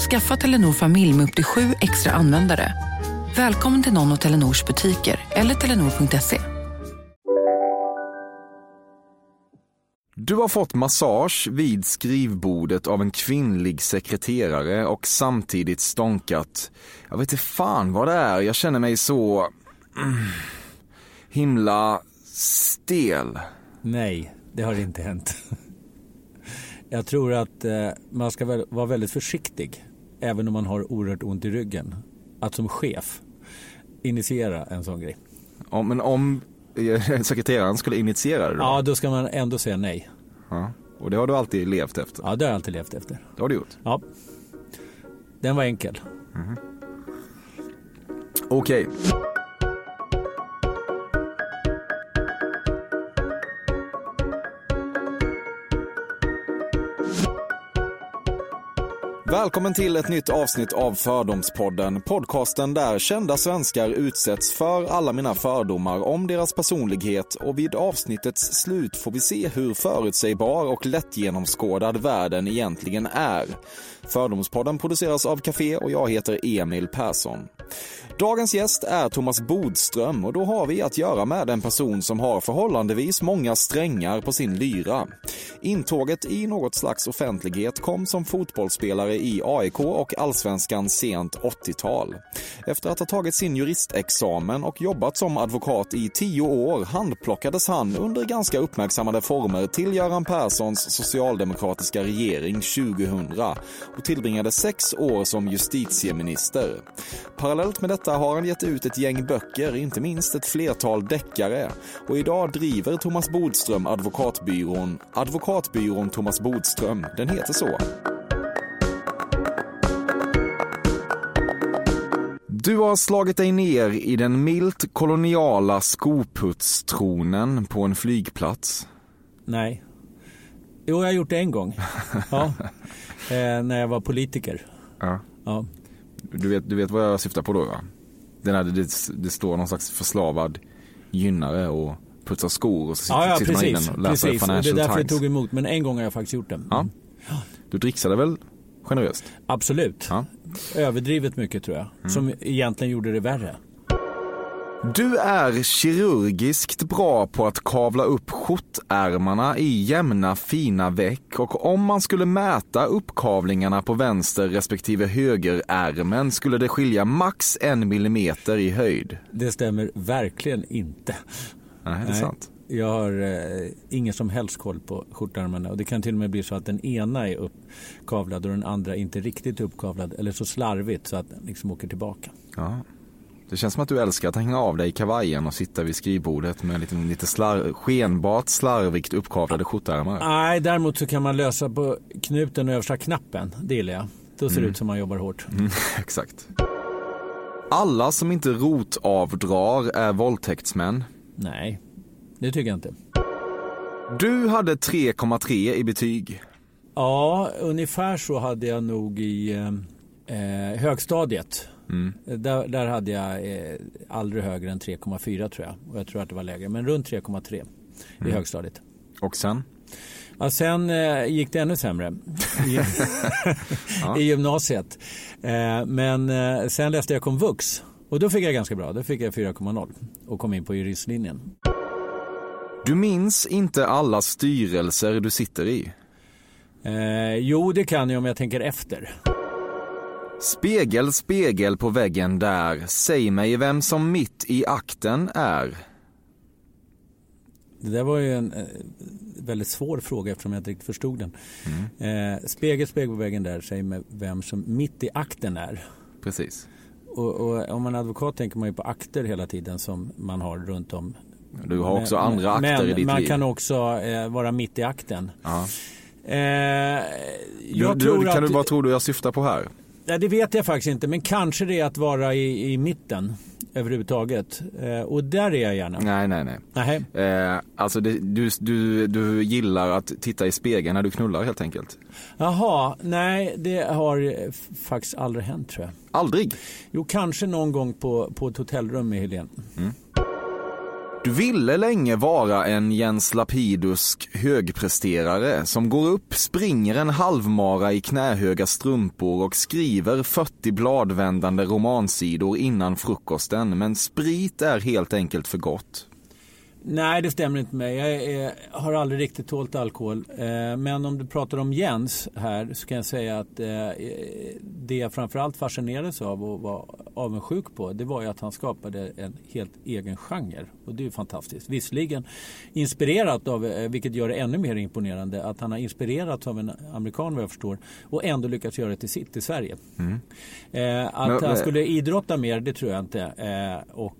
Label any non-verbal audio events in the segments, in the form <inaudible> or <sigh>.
Skaffa Telenor familj med upp till sju extra användare. Välkommen till någon av Telenors butiker eller telenor.se. Du har fått massage vid skrivbordet av en kvinnlig sekreterare och samtidigt stånkat. Jag vet inte fan vad det är, jag känner mig så... Mm, himla stel. Nej, det har inte hänt. Jag tror att eh, man ska vara väldigt försiktig, även om man har oerhört ont i ryggen, att som chef initiera en sån grej. Ja, men om eh, <laughs> sekreteraren skulle initiera det då? Ja, då ska man ändå säga nej. Ja. Och det har du alltid levt efter? Ja, det har jag alltid levt efter. Det har du gjort? Ja. Den var enkel. Mm. Okej. Okay. Välkommen till ett nytt avsnitt av Fördomspodden. Podcasten där kända svenskar utsätts för alla mina fördomar om deras personlighet och vid avsnittets slut får vi se hur förutsägbar och lättgenomskådad världen egentligen är. Fördomspodden produceras av Café och jag heter Emil Persson. Dagens gäst är Thomas Bodström och då har vi att göra med en person som har förhållandevis många strängar på sin lyra. Intåget i något slags offentlighet kom som fotbollsspelare i AIK och allsvenskan sent 80-tal. Efter att ha tagit sin juristexamen och jobbat som advokat i tio år handplockades han under ganska uppmärksammade former till Göran Perssons socialdemokratiska regering 2000 och tillbringade sex år som justitieminister. Parallellt med detta har han gett ut ett gäng böcker, inte minst ett flertal deckare. Och idag driver Thomas Bodström advokatbyrån, advokatbyrån Thomas Bodström. Den heter så. Du har slagit dig ner i den milt koloniala skoputstronen på en flygplats. Nej. Jo, jag har gjort det en gång. <laughs> Ja. eh, när jag var politiker. Ja. ja. Du, vet, du vet vad jag syftar på då va? Den här, det, det står någon slags förslavad gynnare och putsar skor och så sitter, ja, ja, sitter precis, man inne och läser precis. Financial Times. Det är därför Times. jag tog emot, men en gång har jag faktiskt gjort det. Ja. Du dricksade väl generöst? Absolut. Ja. Överdrivet mycket tror jag, mm. som egentligen gjorde det värre. Du är kirurgiskt bra på att kavla upp skjortärmarna i jämna fina veck och om man skulle mäta uppkavlingarna på vänster respektive högerärmen skulle det skilja max en millimeter i höjd. Det stämmer verkligen inte. Nej, det är sant. Jag har eh, ingen som helst koll på skjortärmarna och det kan till och med bli så att den ena är uppkavlad och den andra inte riktigt uppkavlad eller så slarvigt så att den liksom åker tillbaka. Ja. Det känns som att du älskar att hänga av dig i kavajen och sitta vid skrivbordet med lite, lite slar, skenbart slarvigt uppkavlade skjortärmar. Nej, däremot så kan man lösa på knuten och översta knappen. Det gillar jag. Då ser det mm. ut som man jobbar hårt. Mm, <laughs> exakt. Alla som inte rotavdrar är våldtäktsmän. Nej, det tycker jag inte. Du hade 3,3 i betyg. Ja, ungefär så hade jag nog i eh, eh högstadiet. Mm. Där, där, hade jag eh, aldrig högre än 3,4 tror jag. Och jag tror att det var lägre. Men runt 3,3 mm. i högstadiet. Och sen? Ja, sen eh, gick det ännu sämre i, <laughs> <laughs> i gymnasiet. Eh, men eh, sen läste jag komvux. Och då fick jag ganska bra. Då fick jag 4,0 och kom in på juristlinjen. Du minns inte alla styrelser du sitter i? Eh, jo, det kan jag om jag tänker efter. Spegel, spegel på väggen där, säg mig vem som mitt i akten är. Det där var ju en eh, väldigt svår fråga eftersom jag inte riktigt förstod den. Mm. Eh, spegel, spegel på väggen där, säg mig vem som mitt i akten är. Precis. Och, och, om man är advokat tänker man ju på akter hela tiden som man har runt om. Du har också men, andra akter men i ditt liv. Men man kan också eh, vara mitt i akten. Ja. Eh, du, du, kan att... du, vad tror du jag syftar på här? Ja, det vet jag faktiskt inte, men kanske det är att vara i, i mitten överhuvudtaget. Eh, och där är jag gärna. Nej, nej, nej. Eh, alltså det, du, du, du gillar att titta i spegeln när du knullar helt enkelt? Jaha, nej det har faktiskt aldrig hänt tror jag. Aldrig? Jo, kanske någon gång på, på ett hotellrum med Helene. Mm. Du ville länge vara en Jens Lapidusk högpresterare som går upp, springer en halvmara i knähöga strumpor och skriver 40 bladvändande romansidor innan frukosten. Men sprit är helt enkelt för gott. Nej, det stämmer inte med mig. Jag är, har aldrig riktigt tålt alkohol. Eh, men om du pratar om Jens här så kan jag säga att eh, det jag framförallt fascinerades av och var avundsjuk på det var ju att han skapade en helt egen genre. Och det är ju fantastiskt. Visserligen inspirerat av, eh, vilket gör det ännu mer imponerande, att han har inspirerats av en amerikan vad jag förstår och ändå lyckats göra det till sitt i Sverige. Mm. Att men, han skulle idrotta mer, det tror jag inte. Och,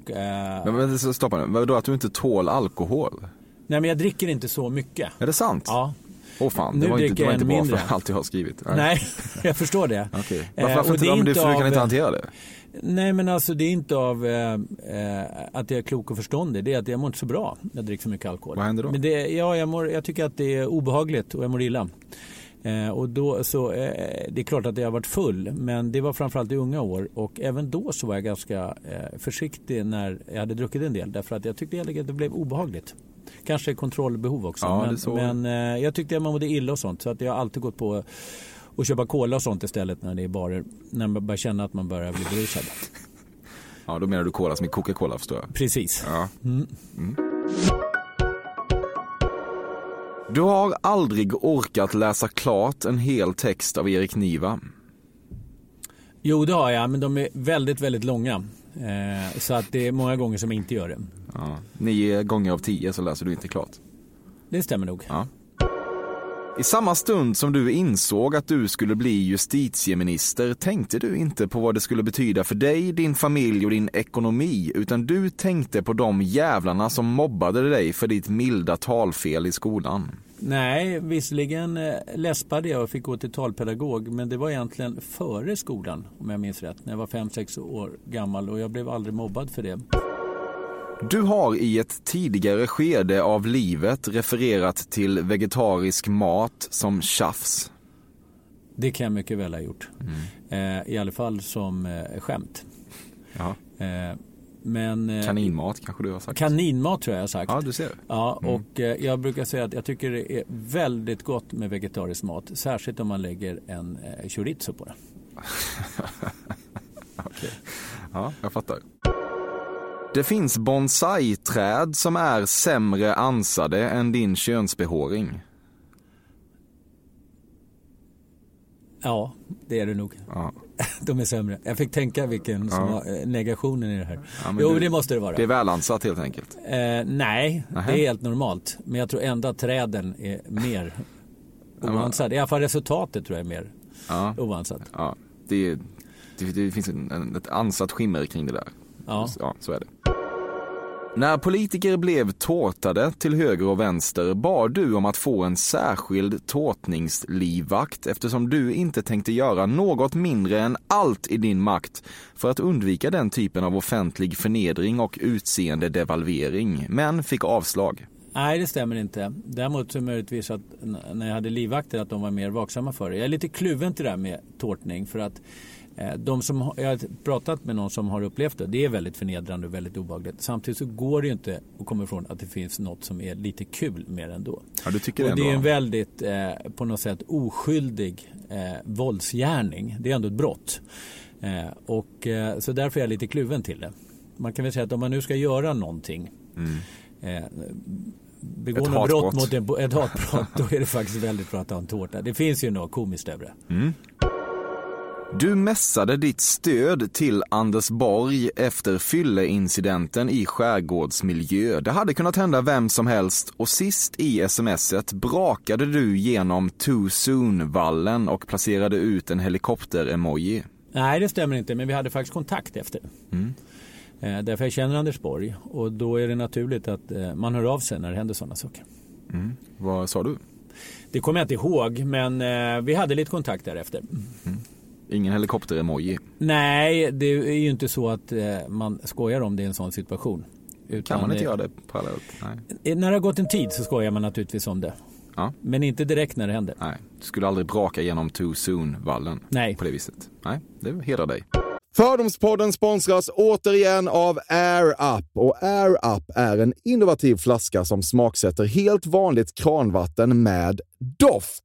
men, men stoppa nu, vadå att du inte tål alkohol? Nej men jag dricker inte så mycket. Är det sant? Ja. Åh oh, fan, nu det var inte, det var inte bra mindre. för allt jag har skrivit. Nej, Nej <laughs> jag förstår det. Okay. Varför, varför inte, inte du, du kan inte hantera det? Nej men alltså det är inte av eh, eh, att jag är klok och förståndig. Det är att jag mår inte så bra när jag dricker så mycket alkohol. Vad händer då? Men det, ja, jag, mår, jag tycker att det är obehagligt och jag mår illa. Eh, och då, så, eh, det är klart att jag har varit full, men det var framförallt i unga år. Och även då så var jag ganska eh, försiktig när jag hade druckit en del. Därför att jag tyckte att det blev obehagligt. Kanske kontrollbehov också. Ja, men, men eh, jag tyckte att man mådde illa och sånt. Så att jag har alltid gått på att köpa cola och sånt istället när det är barer. När man börjar känna att man börjar bli berusad. Ja, då menar du cola som i Coca-Cola förstår jag. Precis. Ja. Mm. Mm. Du har aldrig orkat läsa klart en hel text av Erik Niva. Jo, det har jag, men de är väldigt, väldigt långa. Eh, så att det är många gånger som jag inte gör det. Ja, nio gånger av tio så läser du inte klart. Det stämmer nog. Ja. I samma stund som du insåg att du skulle bli justitieminister tänkte du inte på vad det skulle betyda för dig, din familj och din ekonomi, utan du tänkte på de jävlarna som mobbade dig för ditt milda talfel i skolan. Nej, visserligen eh, läspade jag och fick gå till talpedagog, men det var egentligen före skolan, om jag minns rätt, när jag var 5-6 år gammal och jag blev aldrig mobbad för det. Du har i ett tidigare skede av livet refererat till vegetarisk mat som tjafs. Det kan jag mycket väl ha gjort. Mm. Eh, I alla fall som eh, skämt. Eh, men, eh, kaninmat kanske du har sagt? Kaninmat tror jag jag har sagt. Ja, du ser. Ja, mm. och eh, jag brukar säga att jag tycker det är väldigt gott med vegetarisk mat. Särskilt om man lägger en eh, chorizo på det. <laughs> Okej. Okay. Ja, jag fattar. Det finns bonsai-träd som är sämre ansade än din könsbehåring. Ja, det är det nog. Ja. <laughs> De är sämre. Jag fick tänka vilken som ja. var eh, negationen i det här. Ja, jo, du, det måste det vara. Det är välansatt helt enkelt? Eh, nej, Aha. det är helt normalt. Men jag tror ändå att träden är mer oansade. I alla fall resultatet tror jag är mer ja. oansat. Ja, det, det, det finns en, ett ansatt skimmer kring det där. Ja. ja, så är det. När politiker blev tårtade till höger och vänster bad du om att få en särskild tårtningslivvakt eftersom du inte tänkte göra något mindre än allt i din makt för att undvika den typen av offentlig förnedring och utseende devalvering, men fick avslag. Nej, det stämmer inte. Däremot så möjligtvis att när jag hade livvakter att de var mer vaksamma för det. Jag är lite kluven till det här med tårtning för att de som, jag har pratat med någon som har upplevt det. Det är väldigt förnedrande och väldigt obehagligt. Samtidigt så går det ju inte att komma ifrån att det finns något som är lite kul med det ändå. Ja, du tycker och det, det är en väldigt, eh, på något sätt, oskyldig eh, våldsgärning. Det är ändå ett brott. Eh, och, eh, så därför är jag lite kluven till det. Man kan väl säga att om man nu ska göra någonting mm. eh, begå något brott mot en, ett hatbrott <laughs> då är det faktiskt väldigt bra att ha en tårta. Det finns ju något komiskt över det. Mm. Du mässade ditt stöd till Anders Borg efter fylleincidenten i skärgårdsmiljö. Det hade kunnat hända vem som helst och sist i smset brakade du genom too soon-vallen och placerade ut en helikopter-emoji. Nej, det stämmer inte, men vi hade faktiskt kontakt efter. Mm. Eh, därför jag känner Anders Borg och då är det naturligt att eh, man hör av sig när det händer sådana saker. Mm. Vad sa du? Det kommer jag inte ihåg, men eh, vi hade lite kontakt därefter. Mm. Ingen helikopter-emoji. Nej, det är ju inte så att eh, man skojar om det i en sån situation. Utan kan man inte göra det parallellt? Nej. När det har gått en tid så skojar man naturligtvis om det. Ja. Men inte direkt när det händer. Nej, du skulle aldrig braka genom too soon-vallen Nej. på det viset. Nej, det hedrar dig. Fördomspodden sponsras återigen av Air Up. Och Air Up är en innovativ flaska som smaksätter helt vanligt kranvatten med doft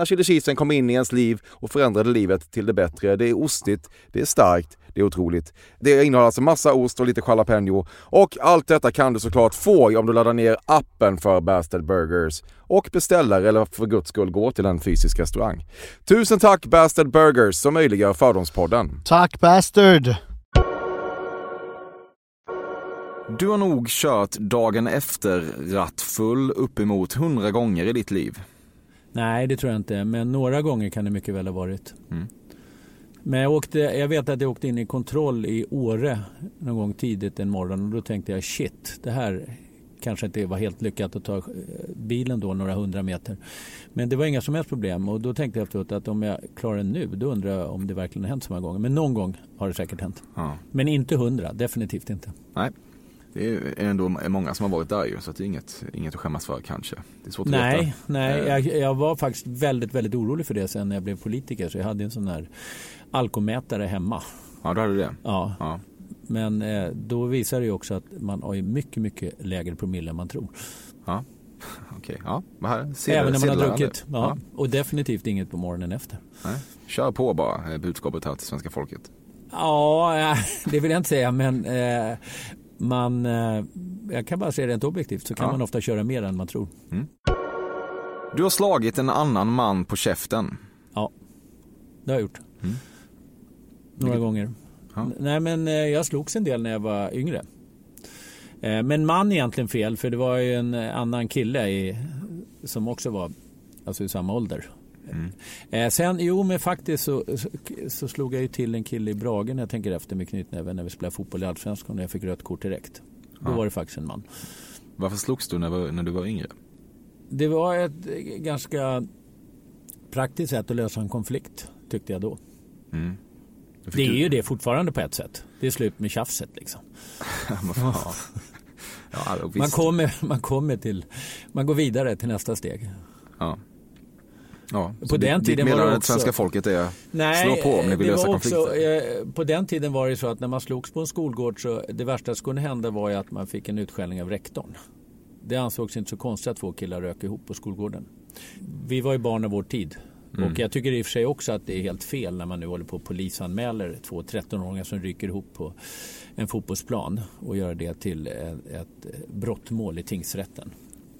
när chili cheesen kom in i ens liv och förändrade livet till det bättre. Det är ostigt, det är starkt, det är otroligt. Det innehåller alltså massa ost och lite jalapeno. Och allt detta kan du såklart få om du laddar ner appen för Bastard Burgers och beställer eller för guds skull går till en fysisk restaurang. Tusen tack Bastard Burgers som möjliggör Fördomspodden. Tack bastard! Du har nog kört dagen efter rattfull uppemot 100 gånger i ditt liv. Nej, det tror jag inte. Men några gånger kan det mycket väl ha varit. Mm. Men jag, åkte, jag vet att jag åkte in i kontroll i Åre någon gång tidigt en morgon och då tänkte jag shit, det här kanske inte var helt lyckat att ta eh, bilen då några hundra meter. Men det var inga som helst problem och då tänkte jag efteråt att om jag klarar det nu då undrar jag om det verkligen har hänt så många gånger. Men någon gång har det säkert hänt. Ja. Men inte hundra, definitivt inte. Nej, det är ändå många som har varit där ju, så att det är inget, inget att skämmas för kanske. Det är svårt att Nej, veta. nej Eh, jag, jag var faktiskt väldigt, väldigt orolig för det sen när jag blev politiker. Så jag hade en sån här alkomätare hemma. Ja, då hade du det. Ja, Ja. men eh, då visar det ju också att man har ju mycket, mycket lägre promille än man tror. Ja. <laughs> Okej, ja. Vad här? Sedlar- Även när man har druckit. nu. Ja. Och definitivt inget på morgonen efter. Nej. Kör på bara, är budskapet här till svenska folket. Ja, eh, <laughs> det vill jag inte säga, men eh, man, eh, jag kan bara säga rent objektivt så kan Ja. man ofta köra mer än man tror. Du har slagit en annan man på käften. Ja, det har jag gjort. Mm. Några Vilket- gånger. Ja. Nej, men eh, jag slogs en del när jag var yngre. Eh, Men man är egentligen fel, för det var ju en annan kille i, som också var alltså i samma ålder. Mm. Eh, sen, jo men faktiskt så, så, så slog jag ju till en kille i Brage när jag tänker efter med knytnäven när vi spelade fotboll i Allsvenskan och jag fick rött kort direkt. Då Ja. var det faktiskt en man. Varför slogs du när, när du var yngre? Det var ett eh, ganska praktiskt sätt att lösa en konflikt, tyckte jag då. Mm. Det är du- ju det fortfarande på ett sätt. Det är slut med tjafset liksom. <laughs> Ja. Man kommer, man kommer till, man går vidare till nästa steg. Ja. Ja, På den tiden var det också- svenska folket är Nej, slå på om ni vill lösa var också, konflikter. eh, på den tiden var det så att när man slogs på en skolgård så det värsta som kunde hända var ju att man fick en utskällning av rektorn. Det ansågs inte så konstigt att två killar rök ihop på skolgården. Vi var ju barn av vår tid. Mm. Och jag tycker i och för sig också att det är helt fel när man nu håller på och polisanmäler två 13-åringar som ryker ihop på en fotbollsplan och gör det till ett, ett brottmål i tingsrätten.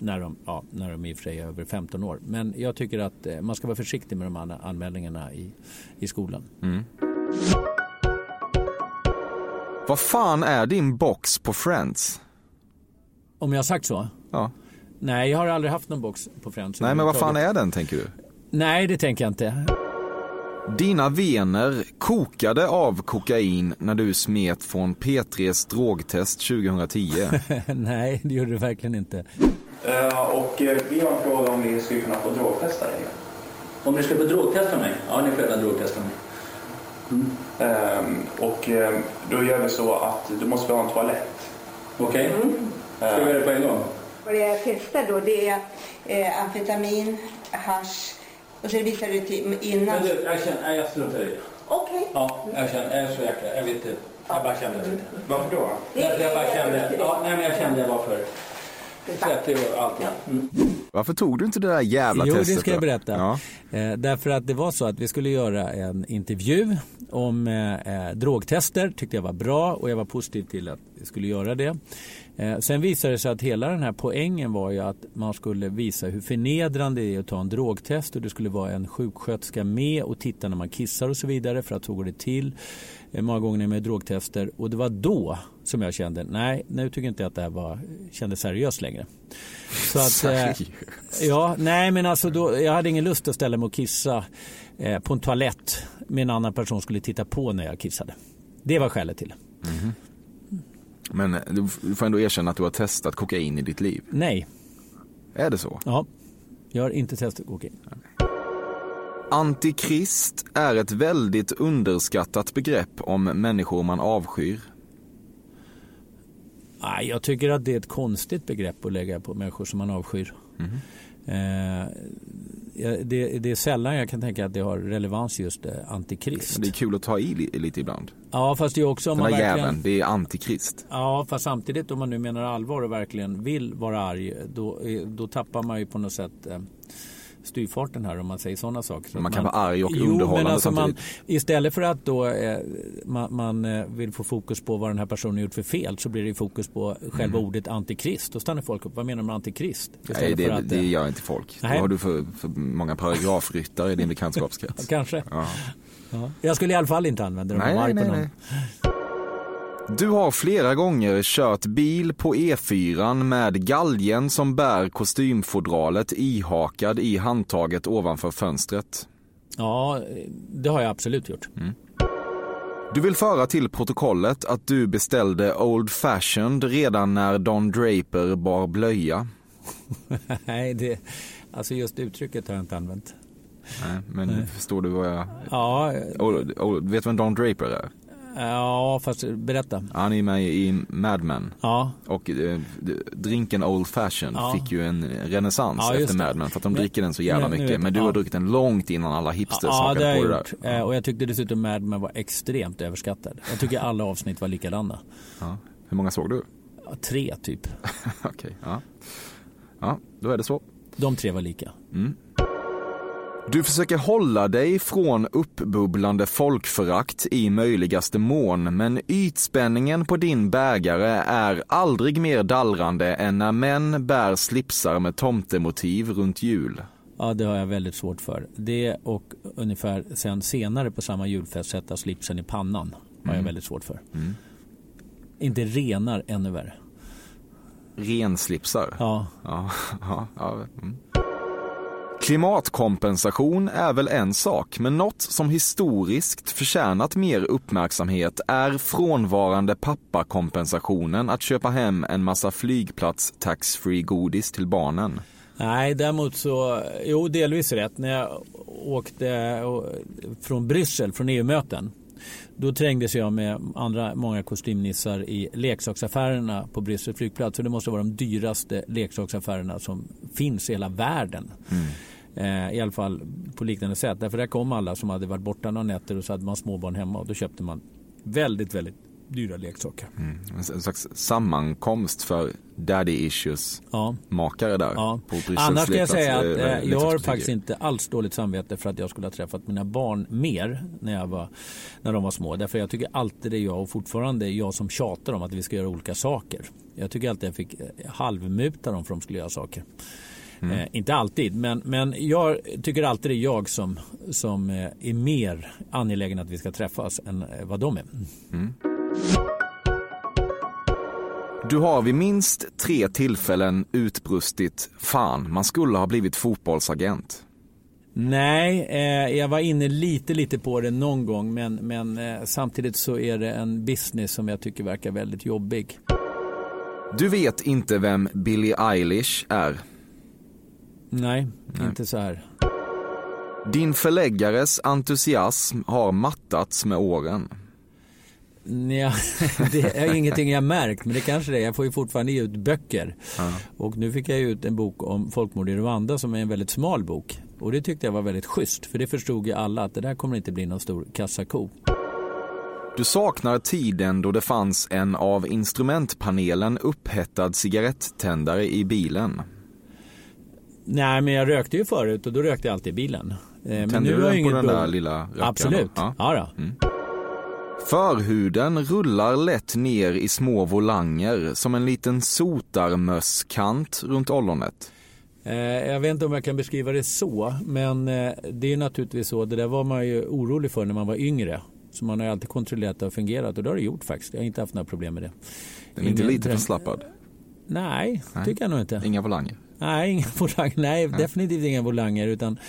När de, ja, när de i och för sig är över 15 år. Men jag tycker att eh, man ska vara försiktig med de an- anmälningarna i, i skolan. Mm. Vad fan är din box på Friends? Om jag har sagt så? Ja. Nej, jag har aldrig haft någon box på Friends. Nej, men vad fan är den tänker du? Nej, det tänker jag inte. Dina vener kokade av kokain när du smet från P3s drogtest 2010. <laughs> Nej, det gjorde det verkligen inte. Eh, och eh, vi har en fråga om vi skulle kunna få drogtesta dig. Om ni ska få drogtesta mig? Ja, ni får gärna drogtesta mig. Ehm, och eh, då gör vi så att du måste ha en toalett. Okej? Ska vi göra det på en gång? Vad jag testar då det är eh, amfetamin, hasch och så visar det till innan. Men du, jag känner, jag struntar i det. Okej. Ja, jag känner, jag är så jäkla, jag vet inte. Jag bara kände det. Varför då? Därför jag bara kände, ja, nej men jag kände jag var för 30 år och allt. Mm. Varför tog du inte det där jävla Jo, testet det ska jag berätta. Ja. Eh, därför att det var så att vi skulle göra en intervju om eh, eh, drogtester. tyckte jag var bra och jag var positiv till att vi skulle göra det. Eh, sen visade det sig att hela den här poängen var ju att man skulle visa hur förnedrande det är att ta en drogtest och det skulle vara en sjuksköterska med och titta när man kissar och så vidare för att så går det till eh, många gånger med drogtester och det var då som jag kände nej, nu tycker inte jag att det här var, kändes seriöst längre. Så att, eh? Ja, nej men alltså då, jag hade ingen lust att ställa mig och kissa eh, på en toalett med en annan person skulle titta på när jag kissade. Det var skälet till det. Men du får ändå erkänna att du har testat kokain i ditt liv. Nej. Är det så? Ja. Jag har inte testat kokain. Antikrist är ett väldigt underskattat begrepp om människor man avskyr. Nej, jag tycker att det är ett konstigt begrepp att lägga på människor som man avskyr. Mm. Eh, det, det, är sällan jag kan tänka att det har relevans just eh, antikrist. Det är kul att ta i lite ibland. Ja, fast det är också om Den man verkligen... jäveln, det är antikrist. Ja, fast samtidigt om man nu menar allvar och verkligen vill vara arg, då, eh, då tappar man ju på något sätt eh, styrfarten här om man säger sådana saker. Så man kan vara arg och jo, underhållande men alltså man, Istället för att då eh, man, man eh, vill få fokus på vad den här personen gjort för fel så blir det fokus på själva Mm. ordet antikrist. Då stannar folk upp. Vad menar du med antikrist? Nej, Istället det, för att, det eh, gör inte folk. Nej. Då har du för, för många paragrafryttare i din <laughs> bekantskapskrets. Kanske. Ja. Ja. Jag skulle i alla fall inte använda dem Nej, nej, nej, nej. Du har flera gånger kört bil på E4 med galgen som bär kostymfodralet ihakad i handtaget ovanför fönstret. Ja, det har jag absolut gjort. Du vill föra till protokollet att du beställde Old Fashioned redan när Don Draper bar blöja. <laughs> nej, det, alltså just uttrycket har jag inte använt. Nej, men Nej. förstår du vad jag... Ja, Old, old, vet du vem Don Draper är? Ja fast berätta. Han är med i Mad Men. Ja, Och eh, drinken Old Fashioned Ja. fick ju en renässans Ja, efter. Mad Men för att de dricker den så jävla mycket. vet Men du har druckit den långt innan alla hipsters ja hakade på det gjort. där. Eh, Och jag tyckte dessutom Mad Men var extremt överskattad. Jag tycker alla avsnitt var likadana. Ja. Hur många såg du? Tre typ. <laughs> Okej, ja. Ja, då är det så. De tre var lika. Du försöker hålla dig från uppbubblande folkförakt i möjligaste mån, men ytspänningen på din bägare är aldrig mer dallrande än när män bär slipsar med tomtemotiv runt jul. Ja, det har jag väldigt svårt för. Det och ungefär sen senare på samma julfest sätta slipsen i pannan har jag väldigt svårt för. Inte renar, ännu värre. Renslipsar. Ja, Ja, <laughs> ja, ja. Mm. Klimatkompensation är väl en sak, men något som historiskt förtjänat mer uppmärksamhet är frånvarande pappakompensationen att köpa hem en massa flygplats taxfree godis till barnen. Nej, däremot så, jo delvis rätt. När jag åkte från Bryssel, från EU-möten, då trängdes jag med andra många kostymnissar i leksaksaffärerna på Bryssel flygplats. Och det måste vara de dyraste leksaksaffärerna som finns i hela världen. Eh, I alla fall på liknande sätt. Därför där kom alla som hade varit borta några nätter och så hade man småbarn hemma och då köpte man väldigt, väldigt dyra leksaker. En en slags sammankomst för daddy issues Ja. makare där Ja. på Bryssels Annars kan jag säga att eh, jag har faktiskt inte alls dåligt samvete för att jag skulle ha träffat mina barn mer när, jag var, när de var små. Därför jag tycker alltid det är jag och fortfarande jag som tjatar om att vi ska göra olika saker. Jag tycker alltid jag fick eh, halvmuta dem för att de skulle göra saker. Mm. Eh, inte alltid, men, men jag tycker alltid det är jag som, som eh, är mer angelägen att vi ska träffas än eh, vad de är. Du har vid minst tre tillfällen utbrustit Fan, man skulle ha blivit fotbollsagent. Nej, eh, jag var inne lite, lite på det någon gång men, men eh, samtidigt så är det en business som jag tycker verkar väldigt jobbig. Du vet inte vem Billie Eilish är. Nej, inte så här. Din förläggares entusiasm har mattats med åren. Nja, <laughs> det är ingenting jag märkt men det kanske det är. Jag får ju fortfarande ge ut böcker. Och nu fick jag ut en bok om folkmord i Rwanda som är en väldigt smal bok. Och det tyckte jag var väldigt schysst för det förstod ju alla att det där kommer inte bli någon stor kassako. Du saknar tiden då det fanns en av instrumentpanelen upphettad cigarettändare i bilen. Nej men jag rökte ju förut och då rökte jag alltid i bilen. Eh, Men Tände nu du har jag på den där lilla rackaren? Absolut. Ja. Ja. då. Förhuden rullar lätt ner i små volanger som en liten sotarmösskant runt ollonet. Eh, Jag vet inte om jag kan beskriva det så, men eh, det är naturligtvis så. Det där var man ju orolig för när man var yngre. Så man har alltid kontrollerat att det har fungerat och det har det gjort faktiskt. Jag har inte haft några problem med det. Den är inte Ingen lite dröm- förslappad. Nej, Nej. tycker jag nog inte. Inga volanger. Nej, inga <laughs> volanger. Nej, definitivt inga volanger. Utan,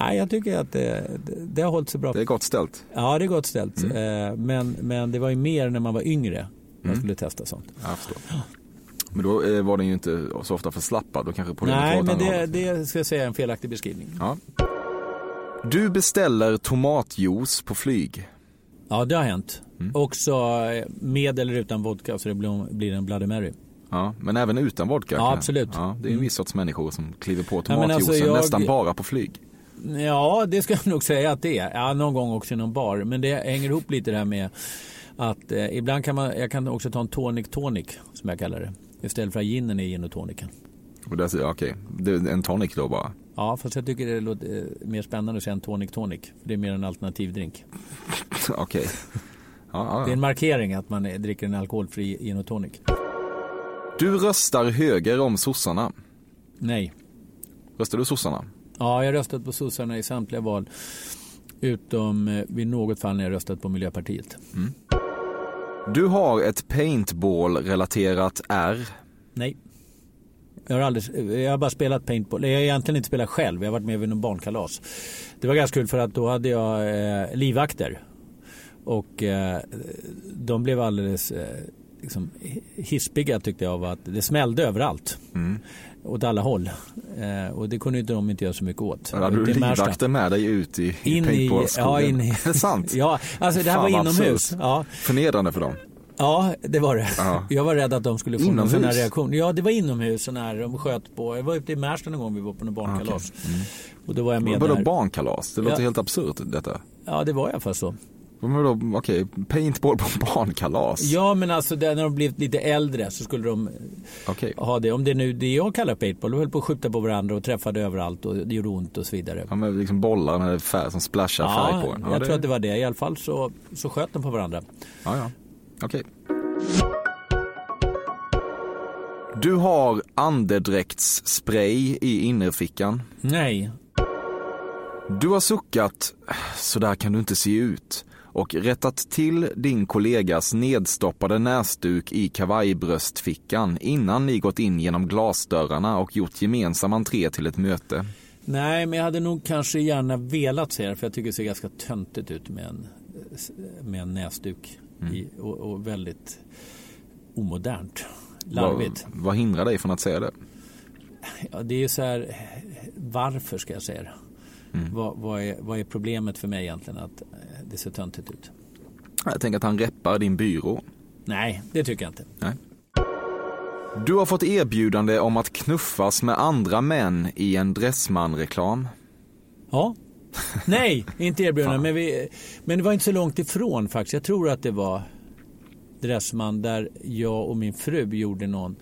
nej, jag tycker att det, det, har hållit sig bra. Det är gott ställt. Ja, det är gott ställt. Mm. Eh, Men, men det var ju mer när man var yngre. Jag skulle testa sånt. Jag förstår. Men då eh, var den ju inte så ofta förslappad. Då kanske problemet Nej, men det, det ska jag säga är en felaktig beskrivning. Ja. Du beställer tomatjuice på flyg. Ja, det har hänt. Mm. Också eh, med eller utan vodka så det blir, blir en Bloody Mary. Ja, men även utan vodka. Ja, kan- absolut. Ja, det är en viss sorts människor som kliver på Ja, men alltså, tomatjuicen jag- nästan bara på flyg. Ja, det ska jag <laughs> nog säga att det är. Ja, någon gång också i någon bar. Men det hänger ihop lite det här med att eh, ibland kan man, jag kan också ta en tonic tonic som jag kallar det. Istället för ginen i gin och tonicen. Och där, säger jag, okej, är en tonic då bara. Ja, fast jag tycker det låter eh, mer spännande att säga en tonic tonic. För det är mer en alternativ drink. <laughs> Okej. Ja, ja, Det är en markering att man eh, dricker en alkoholfri gin och tonic. Du röstar höger om sossarna. Nej. Röstar du sossarna? Ja, jag har röstat på sossarna i samtliga val. Utom eh, vid något fall när jag röstat på Miljöpartiet. Du har ett paintball-relaterat R. Nej. Jag har, aldrig, jag har bara spelat paintball. Jag har egentligen inte spelat själv. Jag har varit med vid någon barnkalas. Det var ganska kul för att då hade jag eh, livvakter. Och eh, de blev alldeles eh, liksom, hispiga tyckte jag av att det smällde överallt. Mm. Åt alla håll. Eh, och det kunde inte de inte göra så mycket åt. Hade du livvakter med dig ut i, In i, ja, in i, <laughs> Är det sant? Ja, alltså det här Fan, var inomhus. Ja, Förnedrande för dem. ja, det var det. Ja. Jag var rädd att de skulle få någon Inomhus? sån här reaktion. Ja, det var inomhus. Sån här, de sköt på. Jag var ute i Märsta någon gång vi var på någon barnkalas. Och då var jag med Vadå barnkalas? Det låter Ja. helt absurt detta. Ja, det var alla fall så. Men vadå, okej, paintball på <laughs> barnkalas? Ja, men alltså där, när de blivit lite äldre så skulle de Okej. ha det. Om det är nu det jag kallar paintball. De höll på att skjuta på varandra och träffade överallt och det gjorde ont och så vidare. Ja, men liksom bollar med färg som splashar färg på en. jag tror att det var det. I alla fall så, så sköt de på varandra. Ja, ja. Okej. Du har andedräktsspray i innerfickan. Nej, Du har suckat, så där kan du inte se ut och rättat till din kollegas nedstoppade näsduk i kavajbröstfickan innan ni gått in genom glasdörrarna och gjort gemensam entré till ett möte. Nej, men jag hade nog kanske gärna velat se det för jag tycker det ser ganska töntigt ut med en, med en näsduk i, och, och väldigt omodernt. Larvigt. Vad, vad hindrar dig från att säga det? Ja, det är ju så här, varför ska jag säga det? Vad, vad, är, vad är problemet för mig egentligen att eh, det ser töntigt ut? Jag tänker att han reppar din byrå. Nej, det tycker jag inte. Du har fått erbjudande om att knuffas med andra män i en Dressman-reklam. Ja. <laughs> Nej, inte erbjudande. Men, vi, men det var inte så långt ifrån faktiskt. Jag tror att det var Dressman där jag och min fru gjorde någon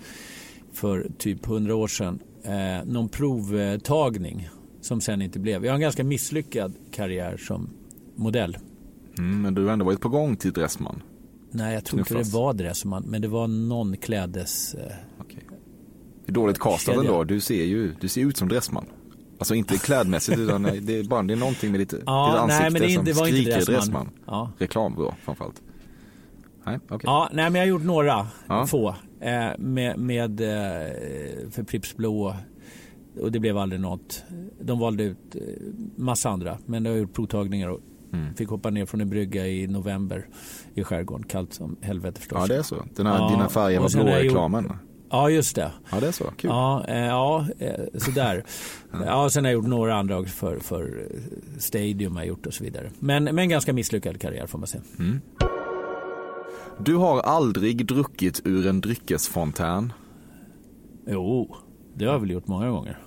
för typ 100 år sedan. Eh, någon provtagning som sen inte blev. Jag har en ganska misslyckad karriär som modell. Mm, men du har ändå varit på gång till Dressman. Nej, jag tror inte det var Dressman. Men det var någon klädes... Eh, Okej. Det är dåligt castat ändå. Du ser ju du ser ut som Dressman. Alltså inte klädmässigt utan nej, det är bara det är någonting med ditt <laughs> ja, ansikte nej, men det, som inte- det var inte skriker Dressman. Dressman. Ja. Reklam då framförallt. Nej, okej. Ja, nej, men jag har gjort några Ja. få eh, med, med eh, för Pripps Blå och det blev aldrig något. De valde ut eh, massa andra, men jag har gjort provtagningar och Mm. fick hoppa ner från en brygga i november i skärgården. Kallt som helvete förstås. Ja det är så. Den här Ja, dina färger var sen blå har jag gjort- reklamen. Ja, just det. Ja det är så. Kul. Ja, eh, ja eh, sådär. <laughs> Ja, sen har jag gjort några andra för, för eh, Stadium har gjort och så vidare. Men, men ganska misslyckad karriär får man säga. Du har aldrig druckit ur en dryckesfontän. Jo, det har jag väl gjort många gånger.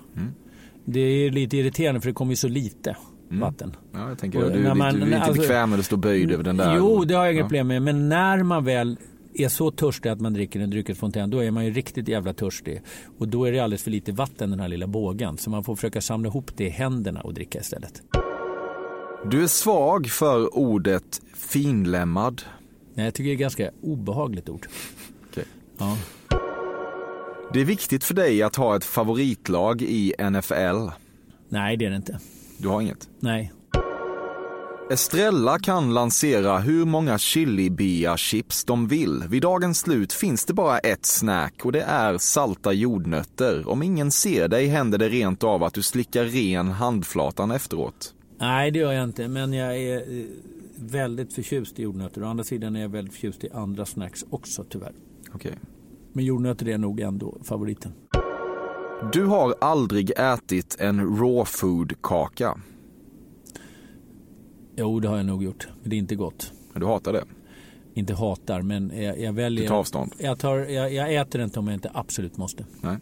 Mm. Det är lite irriterande för det kommer ju så lite vatten. Ja, jag tänker, Och du, man- du är inte alltså- bekväm när du står böjd över den där. Jo, det har jag inga Ja. problem med. Men när man väl är så törstig att man dricker en dryckesfontän, då är man ju riktigt jävla törstig. Och då är det alldeles för lite vatten den här lilla bågen. Så man får försöka samla ihop det i händerna och dricka istället. Du är svag för ordet finlämmad. Nej, jag tycker det är ett ganska obehagligt ord. Okej. Ja. Det är viktigt för dig att ha ett favoritlag i NFL. Nej, det är det inte. Du har inget. Nej. Estrella kan lansera hur många chili-bia-chips de vill. Vid dagens slut finns det bara ett snack och det är salta jordnötter. Om ingen ser dig händer det rent av att du slickar ren handflatan efteråt. Nej, det gör jag inte. Men jag är, väldigt förtjust i jordnötter. Å andra sidan är jag väldigt förtjust i andra snacks också tyvärr. Okej. Men jordnötter är nog ändå favoriten. Du har aldrig ätit en raw food-kaka. Jo, det har jag nog gjort. Men det är inte gott. Du hatar det. Inte hatar, men jag, jag väljer... Du tar avstånd. Jag, tar, jag, jag äter inte om jag inte absolut måste. Nej.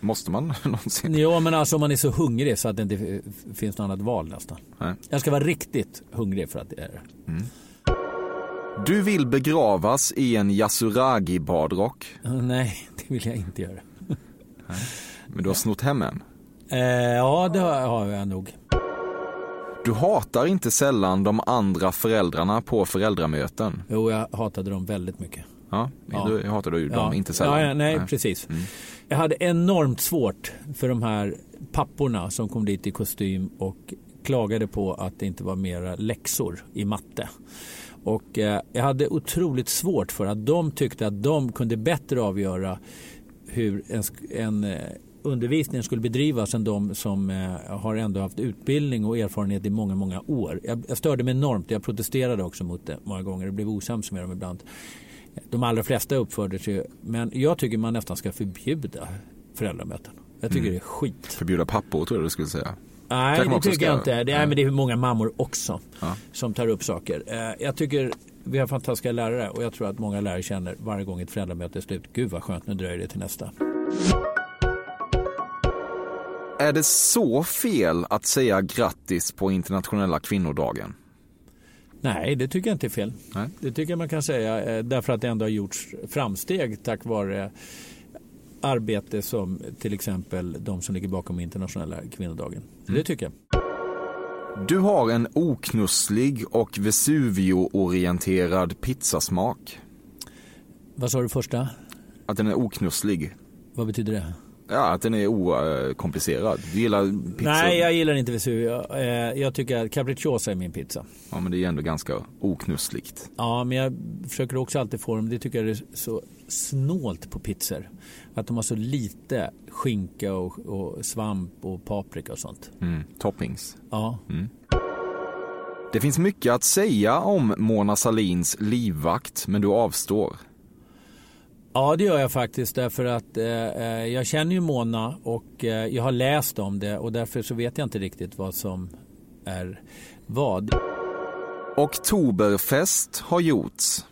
Måste man <laughs> någonsin? Ja, men alltså om man är så hungrig så att det inte finns något annat val nästan. Nej. Jag ska vara riktigt hungrig för att det är det. Du vill begravas i en yasuragi-badrock, Nej, <laughs> det vill jag inte göra. men du har snott hem en. Eh, ja, det har jag nog. Du hatar inte sällan de andra föräldrarna på föräldramöten. Jo, jag hatade dem väldigt mycket. Ja, Ja. du hatar du dem inte sällan. Ja, ja, nej, precis. Jag hade enormt svårt för de här papporna som kom dit i kostym och klagade på att det inte var mera läxor i matte. Och eh, jag hade otroligt svårt för att de tyckte att de kunde bättre avgöra hur en, en eh, undervisning skulle bedrivas än de som eh, har ändå haft utbildning och erfarenhet i många, många år. Jag, jag störde mig enormt. Jag protesterade också mot det många gånger och blev osams med dem ibland. De allra flesta uppförde sig, men jag tycker man nästan ska förbjuda föräldramöten. Jag tycker Mm. det är skit. Förbjuda pappor tror jag du skulle säga. Nej, Kanske det tycker jag inte. Det är, Nej. men det är många mammor också Ja. som tar upp saker. Eh, Jag tycker vi har fantastiska lärare och jag tror att många lärare känner varje gång ett föräldramöte är slut. Gud vad skönt, nu dröjer det till nästa. Är det så fel att säga grattis på internationella kvinnodagen? Nej, det tycker jag inte är fel. Nej. Det tycker jag man kan säga eh, därför att det ändå har gjorts framsteg tack vare arbete som till exempel de som ligger bakom internationella kvinnodagen. Mm. Det tycker jag. Du har en oknusslig och Vesuvio-orienterad pizzasmak. Vad sa du första? Att den är oknusslig. Vad betyder det? Ja, att den är okomplicerad. Du gillar pizza? Nej, jag gillar inte Vesuvio. Eh, Jag tycker att capricciosa är min pizza. Ja, men det är ändå ganska oknussligt. Ja, men jag försöker också alltid få dem, det tycker jag är så snålt på pizzor. Att de har så lite skinka och, och svamp och paprika och sånt. Mm. Toppings. Ja, Det finns mycket att säga om Mona Salins livvakt, men du avstår. Ja det gör jag faktiskt därför att eh, eh, jag känner ju Mona och eh, jag har läst om det och därför så vet jag inte riktigt vad som är vad. Oktoberfest har gjorts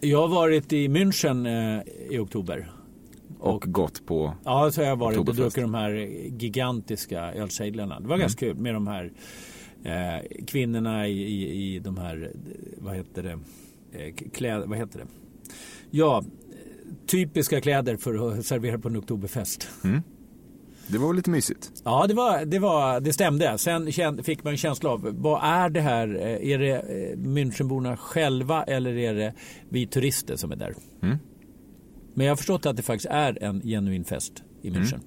Jag har varit i München eh, i oktober. och gått på... Ja, så har jag varit och druckit de här gigantiska ölsejdlarna. Det var ganska kul med de här eh, kvinnorna i, i, i de här, vad heter det, eh, kläder, vad heter det? Ja, typiska kläder för att servera på en oktoberfest. Det var lite mysigt? Ja, det, var, det, var, det stämde. Sen fick man en känsla av, vad är det här? Eh, Är det eh, Münchenborna själva eller är det vi turister som är där? Mm. Men jag har förstått att det faktiskt är en genuin fest i München.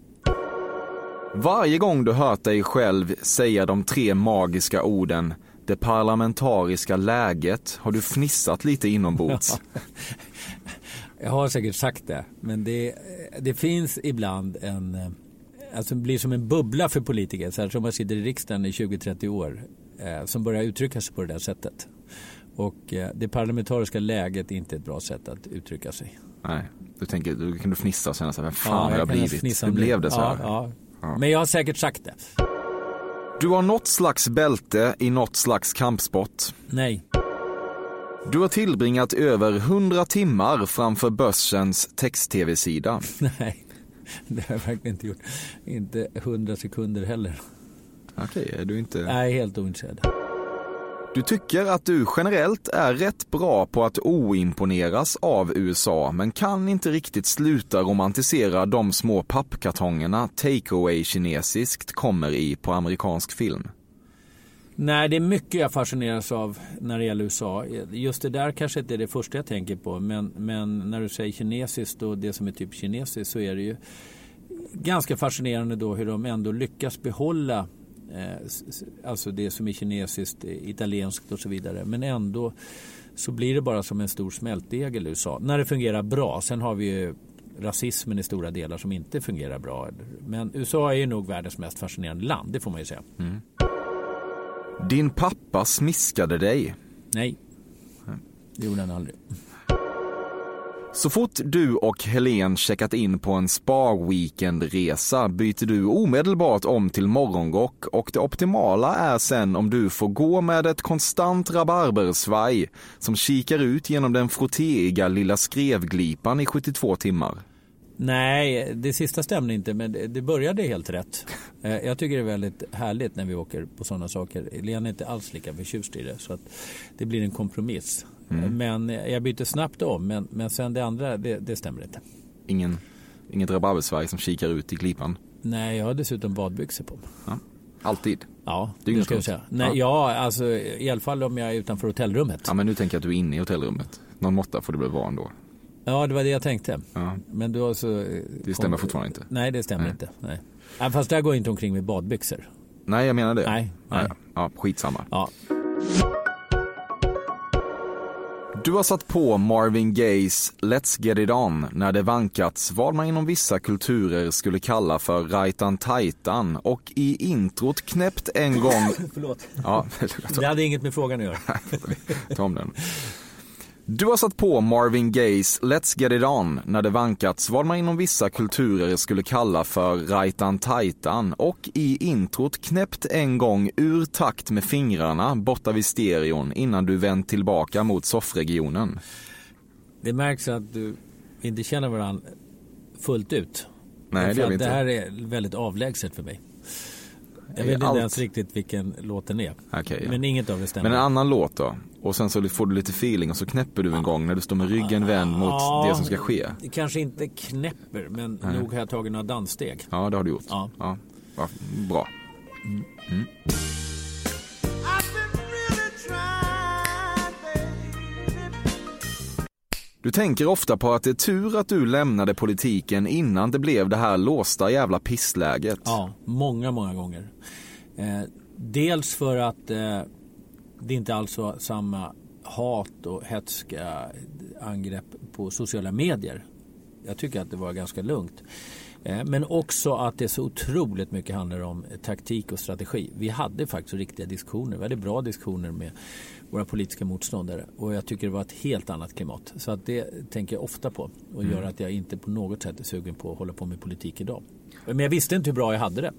Varje gång du hört dig själv säga de tre magiska orden det parlamentariska läget har du fnissat lite inombords. <laughs> Jag har säkert sagt det, men det, det finns ibland en... Alltså det blir som en bubbla för politiker, så här som man sitter i riksdagen i 20-30 år, eh, som börjar uttrycka sig på det där sättet. Och eh, det parlamentariska läget är inte ett bra sätt att uttrycka sig. Nej, du tänker, du kan du fnissa och känna så här, vem fan har jag blivit? Hur blev det så här? Ja, ja. Men jag har säkert sagt det. Du har något slags bälte i något slags kampsport. Nej. Du har tillbringat över 100 timmar framför Börsens text-tv-sida. <laughs> Nej, det har jag verkligen inte gjort. Inte hundra sekunder heller. Okej, är du inte... Är helt ointresserad. Du tycker att du generellt är rätt bra på att oimponeras av USA, men kan inte riktigt sluta romantisera de små pappkartongerna takeaway kinesiskt kommer i på amerikansk film. Nej, det är mycket jag fascineras av när det gäller USA. Just det där kanske inte är det första jag tänker på. Men, men när du säger kinesiskt och det som är typ kinesiskt så är det ju ganska fascinerande då hur de ändå lyckas behålla alltså det som är kinesiskt, eh, italienskt och så vidare. Men ändå så blir det bara som en stor smältdegel i USA. När det fungerar bra. Sen har vi ju rasismen i stora delar som inte fungerar bra. Men USA är ju nog världens mest fascinerande land, det får man ju säga. Din pappa smiskade dig. Nej, det gjorde han aldrig. Så fort du och Helen checkat in på en spa-weekendresa byter du omedelbart om till morgonrock och det optimala är sen om du får gå med ett konstant rabarbersvaj som kikar ut genom den frottéiga lilla skrevglipan i 72 timmar. Nej, det sista stämde inte, men det- började helt rätt. Eh, jag tycker det är väldigt härligt när vi åker på sådana saker. Lena är inte alls lika förtjust i det, så att det blir en kompromiss. Mm. Men jag byter snabbt om, men, men sen det andra, det, det stämmer inte. Ingen, inget rabarbersvaj som kikar ut i glipan. Nej, jag har dessutom badbyxor på mig. Alltid. Ja, det ska jag säga. Nej, Ja. ja. alltså i alla fall om jag är utanför hotellrummet. Ja, men nu tänker jag att du är inne i hotellrummet. Någon måtta får det väl vara ändå. Ja, det var det jag tänkte. Ja. Men då så... Det stämmer fortfarande inte. Nej, det stämmer Nej. inte. Nej. Ja, fast där går jag inte omkring med badbyxor. Nej, jag menar det. Nej, nej. Ja, ja, skitsamma. Ja. Du har satt på Marvin Gayes Let's Get It On när det vankats vad man inom vissa kulturer skulle kalla för rajtan tajtan och i introt knäppt en gång... <laughs> Förlåt. Ja, <laughs> Det hade inget med frågan att göra. <laughs> ta om den. Du har satt på Marvin Gayes Let's Get It On när det vankats vad man inom vissa kulturer skulle kalla för rajtan tajtan och i introt knäppt en gång ur takt med fingrarna borta vid stereon innan du vänt tillbaka mot soffregionen. Det märks att du inte känner varandra fullt ut. Nej, det gör vi inte. Det här är väldigt avlägset för mig. Jag vet inte allt- ens riktigt vilken låten är. Okej, ja. Men inget av det stämmer. Men en annan låt då? Och sen så får du lite feeling och så knäpper du en gång när du står med ryggen vänd mot Ja. det som ska ske. Kanske inte knäpper, men Nej. nog har jag tagit några danssteg. Ja, det har du gjort. Ja. Ja, bra. Mm. Du tänker ofta på att det är tur att du lämnade politiken innan det blev det här låsta jävla pissläget. Ja, många, många gånger. Eh, dels för att eh, det inte alls var samma hat och hetska angrepp på sociala medier. Jag tycker att det var ganska lugnt. Eh, men också att det så otroligt mycket handlar om taktik och strategi. Vi hade faktiskt riktiga diskussioner. Vi hade bra diskussioner med våra politiska motståndare och jag tycker det var ett helt annat klimat. Så att det tänker jag ofta på och Mm. gör att jag inte på något sätt är sugen på att hålla på med politik idag. Men jag visste inte hur bra jag hade det.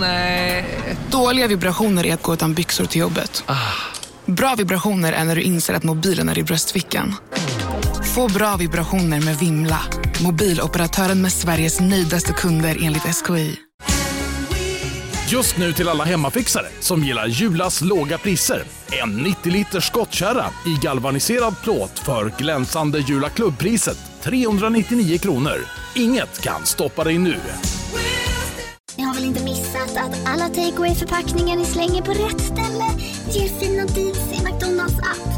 Nej. Dåliga vibrationer är att gå utan byxor till jobbet. Bra vibrationer är när du inser att mobilen är i bröstfickan. Få bra vibrationer med Vimla. Mobiloperatören med Sveriges nöjdaste kunder enligt SKI. Just nu till alla hemmafixare som gillar Julas låga priser. En 90 liters skottkärra i galvaniserad plåt för glänsande Jula klubbpriset 399 kronor. Inget kan stoppa dig nu. Ni har väl inte missat att alla takeaway förpackningar ni slänger på rätt ställe ger fina deals i McDonalds app.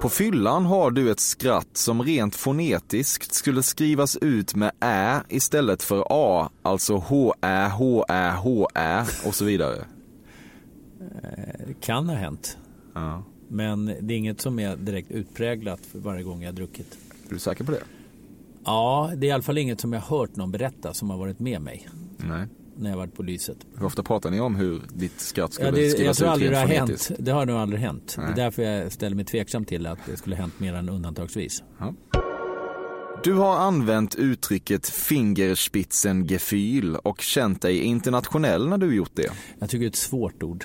På fyllan har du ett skratt som rent fonetiskt skulle skrivas ut med ä istället för a, alltså h-ä, h-ä, h-ä och så vidare. Det kan ha hänt. Ja. Men det är inget som är direkt utpräglat för varje gång jag har druckit. Är du säker på det? Ja, det är i alla fall inget som jag hört någon berätta som har varit med mig Nej. När jag varit på lyset. Hur ofta pratar ni om hur ditt skratt skulle Ja, det, jag skrivas tror ut aldrig det har hänt. Det har nog aldrig hänt. Nej. Det är därför jag ställer mig tveksam till att det skulle ha hänt mer än undantagsvis. Ja. Du har använt uttrycket fingerspitzengefühl och känt dig internationell när du gjort det. Jag tycker det är ett svårt ord.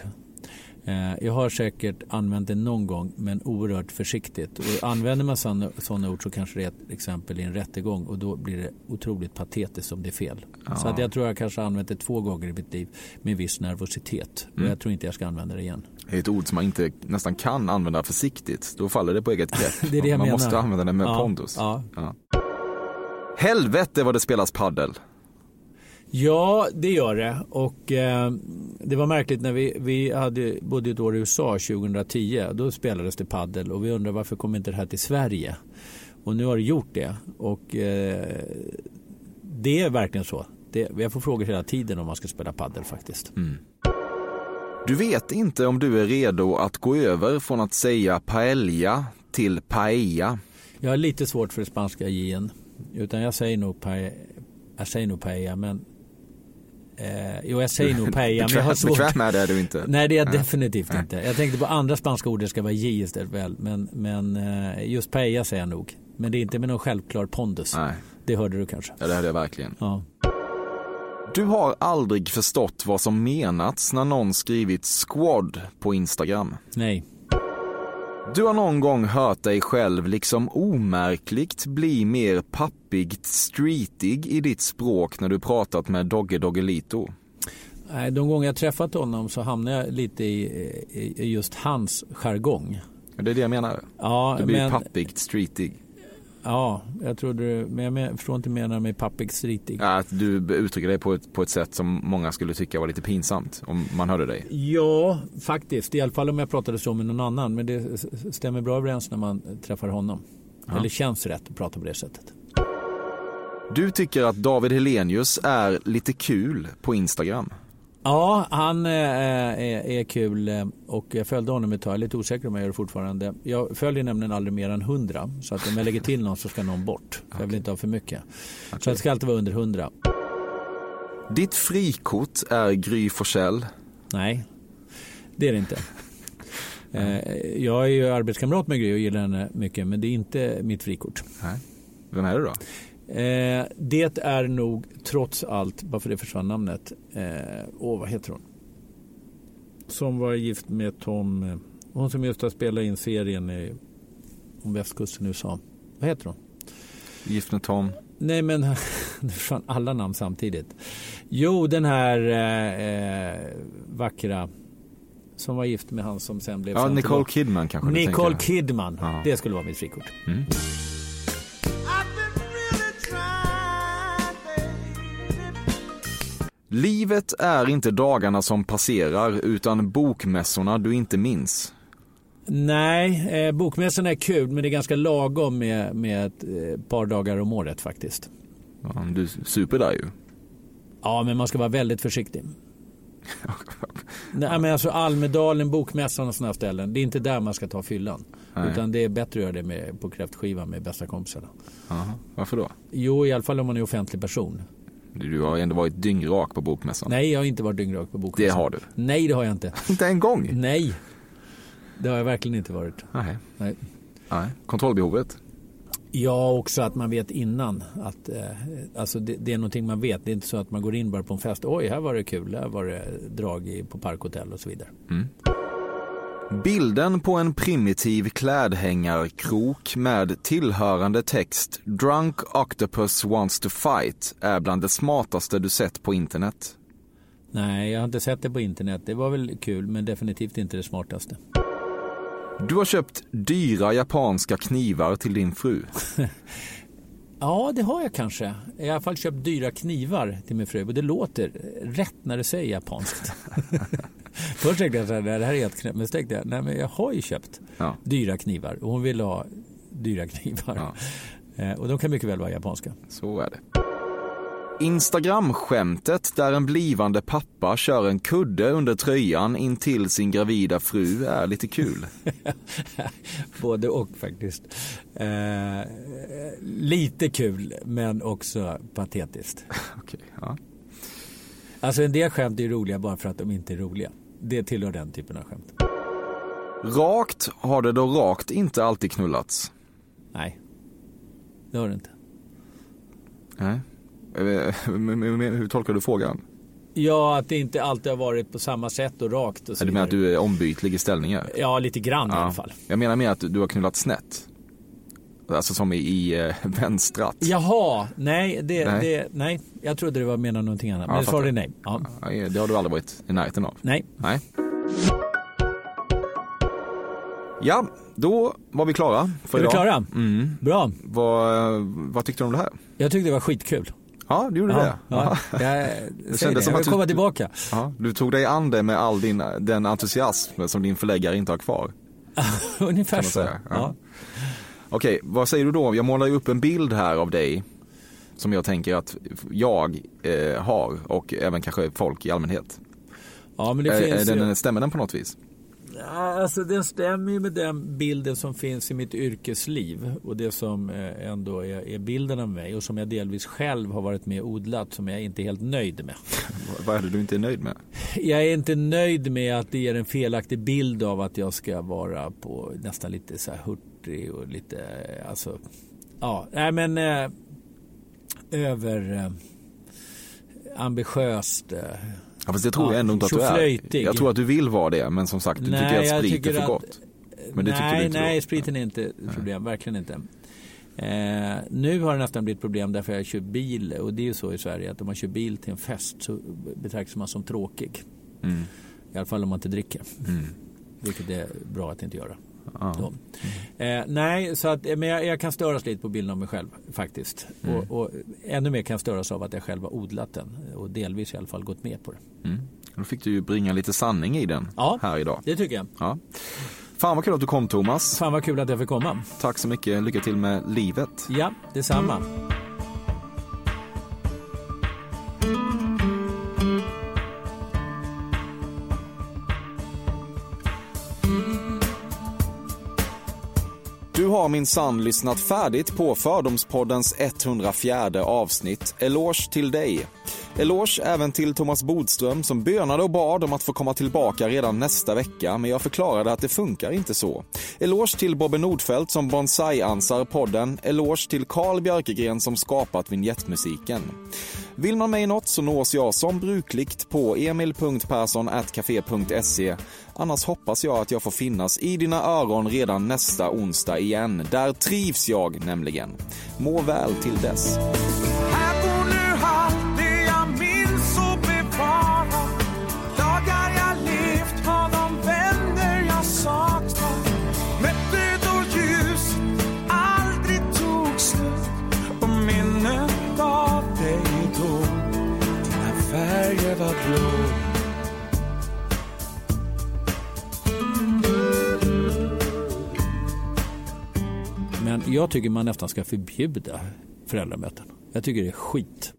Eh, Jag har säkert använt det någon gång men oerhört försiktigt. Och använder man sådana, sådana ord så kanske det är ett exempel i en rättegång och då blir det otroligt patetiskt om det är fel. Ja. Så att jag tror jag kanske har använt det två gånger i mitt liv med viss nervositet. Och Mm. jag tror inte jag ska använda det igen. Det är ett ord som man inte nästan kan använda försiktigt. Då faller det på eget grepp. <laughs> Det är det jag man menar. måste använda det med Ja, pondus. Ja. Helvete vad det spelas paddel. Ja, det gör det. Och eh, det var märkligt när vi, vi hade bodde ett år i USA 2010. Då spelades det paddel och vi undrar varför kommer inte det här till Sverige? Och nu har det gjort det. Och eh, det är verkligen så. Det, jag får frågor hela tiden om man ska spela paddel faktiskt. Mm. Du vet inte om du är redo att gå över från att säga paella till paella. Jag har lite svårt för det spanska jen. Utan jag säger nog paella, jag säger nog paella men Eh, jo, jag säger nog <laughs> paella, men jag har svårt. Bekväm med det är du inte? Nej, det är jag Nej. definitivt Nej. inte. Jag tänkte på andra spanska ord, det ska vara j istället väl. Men, men eh, just paella säger jag nog. Men det är inte med någon självklar pondus. Nej. Det hörde du kanske? Ja, det hörde jag verkligen. Ja. Du har aldrig förstått vad som menats när någon skrivit squad på Instagram? Nej. Du har någon gång hört dig själv liksom omärkligt bli mer pappigt streetig i ditt språk när du pratat med Dogge Doggelito? Nej, de gånger jag träffat honom så hamnar jag lite i, i just hans jargong. Det är det jag menar. Ja, du blir men, pappigt streetig. Ja, jag trodde du, men jag förstår inte menar med. Ja, att du uttrycker dig på ett, på ett sätt som många skulle tycka var lite pinsamt om man hörde dig. Ja, faktiskt. I alla fall om jag pratade så med någon annan. Men det stämmer bra överens när man träffar honom. Ja. Eller känns rätt att prata på det sättet. Du tycker att David Helenius är lite kul på Instagram? Ja, han eh, är, är, kul eh, och jag följde honom ett tag. Jag är lite osäker om jag gör det fortfarande. Jag följer nämligen aldrig mer än 100. Så att om jag lägger till någon så ska någon bort. För Jag vill inte ha för mycket. Okay. Så det ska alltid vara under 100. Ditt frikort är Gry Forssell? Nej, det är det inte. <laughs> Eh, jag är ju arbetskamrat med Gry och gillar henne mycket. Men det är inte mitt frikort. Nej. Vem är det då? Eh, det är nog trots allt, bara för det försvann namnet, eh, åh vad heter hon? Som var gift med Tom, eh, hon som just har spelat in serien i, om västkusten i USA. Vad heter hon? Gift med Tom? Nej men, <laughs> nu försvann alla namn samtidigt. Jo, den här eh, eh vackra som var gift med han som sen blev... Ja, Nicole Kidman kanske Nicole Kidman, ja. det skulle vara mitt frikort. Mm. Livet är inte dagarna som passerar utan bokmässorna du inte minns. Nej, eh, bokmässorna är kul men det är ganska lagom med, med ett eh, par dagar om året faktiskt. Ja, du super där ju. Ja, men man ska vara väldigt försiktig. <laughs> Nej, men alltså Almedalen, Bokmässan och sådana ställen. Det är inte där man ska ta fyllan. Nej. Utan det är bättre att göra det med, på kräftskiva med bästa kompisarna. Aha. Varför då? Jo, i alla fall om man är offentlig person. Du har ändå varit dyngrak på bokmässan. Nej, jag har inte varit dyngrak på bokmässan. Det har du. Nej, det har jag inte. <laughs> inte en gång? Nej, det har jag verkligen inte varit. Nej. Nej. Nej. Kontrollbehovet? Ja, också att man vet innan. Att, eh, alltså det, det, är någonting man vet. Det är inte så att man går in bara på en fest. Oj, här var det kul. Här var det drag i, på parkhotell och så vidare. Mm. Bilden på en primitiv klädhängarkrok med tillhörande text “Drunk Octopus wants to fight” är bland det smartaste du sett på internet. Nej, jag har inte sett det på internet. Det var väl kul, men definitivt inte det smartaste. Du har köpt dyra japanska knivar till din fru. <laughs> ja, det har jag kanske. Jag har i alla fall köpt dyra knivar till min fru. Och det låter rätt när du säger japanskt. <laughs> Först tänkte jag att det här är helt knäppt. Men så tänkte jag, nej men jag har ju köpt ja. dyra knivar. Och hon vill ha dyra <laughs> knivar. Ja. Eh, och de kan mycket väl vara japanska. Så är det. Instagram-skämtet där en blivande pappa kör en kudde under tröjan in till sin gravida fru är lite kul. <laughs> Både och faktiskt. Eh, lite kul men också patetiskt. <laughs> okay, ja. Alltså en del skämt är roliga bara för att de inte är roliga. Det tillhör den typen av skämt. Rakt har det då rakt inte alltid knullats? Nej, det har det inte. Nej. Hur tolkar du frågan? Ja, att det inte alltid har varit på samma sätt och rakt. Och så du menar att du är ombytlig i ställningar? Ja, lite grann ja. i alla fall. Jag menar mer att du har knullat snett. Alltså som i, i äh, <laughs> vänstrat. Jaha, nej, det, nej. Det, nej. Jag trodde var menat någonting annat. Men ja, svaret är nej. Ja. det har du aldrig varit i närheten av? Nej. Nej. Ja, då var vi klara för är idag. Är vi klara? Mm. Bra. Vad, vad tyckte du om det här? Jag tyckte det var skitkul. Ja, du gjorde Ja, det. ja. Ja. Jag, Det jag vill att du- komma tillbaka. Ja, du tog dig an det med all din, den entusiasm som din förläggare inte har kvar. <laughs> Ungefär så. Ja. Okej, vad säger du då? Jag målar ju upp en bild här av dig som jag tänker att jag eh, har och även kanske folk i allmänhet. Ja, men det Är- finns är ju- den, stämmer den på något vis? Ja, Alltså den stämmer ju med den bilden som finns i mitt yrkesliv och det som eh, ändå är, är bilden av mig och som jag delvis själv har varit med och odlat som jag inte är helt nöjd med. <laughs> Vad är det du inte är nöjd med? Jag är inte nöjd med att det ger en felaktig bild av att jag ska vara på nästan lite så här hurtig och lite, eh, alltså, ja, nej men eh, över eh, ambitiöst. Eh, Ja, fast det tror jag ändå inte att du är. Jag tror att du vill vara det, men som sagt, du Nej, tycker att sprit tycker är för att- gott. Men det nej, du inte nej, då. spriten är inte ett problem, verkligen inte. Eh, nu har det nästan blivit problem därför jag kör bil och det är ju så i Sverige att om man kör bil till en fest så betraktas man som tråkig. Mm. I alla fall om man inte dricker. Mm. Vilket är bra att inte göra. Ja. Eh, nej, så att, men jag, jag kan störas lite på bilden av mig själv faktiskt. Mm. Och, och ännu mer kan jag störas av att jag själv har odlat den och delvis i alla fall gått med på det. Mm. Då fick du ju bringa lite sanning i den Ja. här idag. Det tycker jag. Ja. Fan vad kul att du kom Thomas. Fan vad kul att jag fick komma. Tack så mycket. Lycka till med livet. Ja, detsamma. Du har min sann lyssnat färdigt på Fördomspoddens 104 avsnitt. Eloge till dig. Eloge även till Thomas Bodström som bönade och bad om att få komma tillbaka redan nästa vecka, men jag förklarade att det funkar inte så. Eloge till Bobbe Nordfeldt som bonsai-ansar podden. Eloge till Carl Björkegren som skapat vignettmusiken. Vill man mig något så nås jag som brukligt på emil.perssonatcafe.se. Annars hoppas jag att jag får finnas i dina öron redan nästa onsdag igen. Där trivs jag nämligen. Må väl till dess. Men jag tycker man nästan ska förbjuda föräldramöten. Jag tycker det är skit.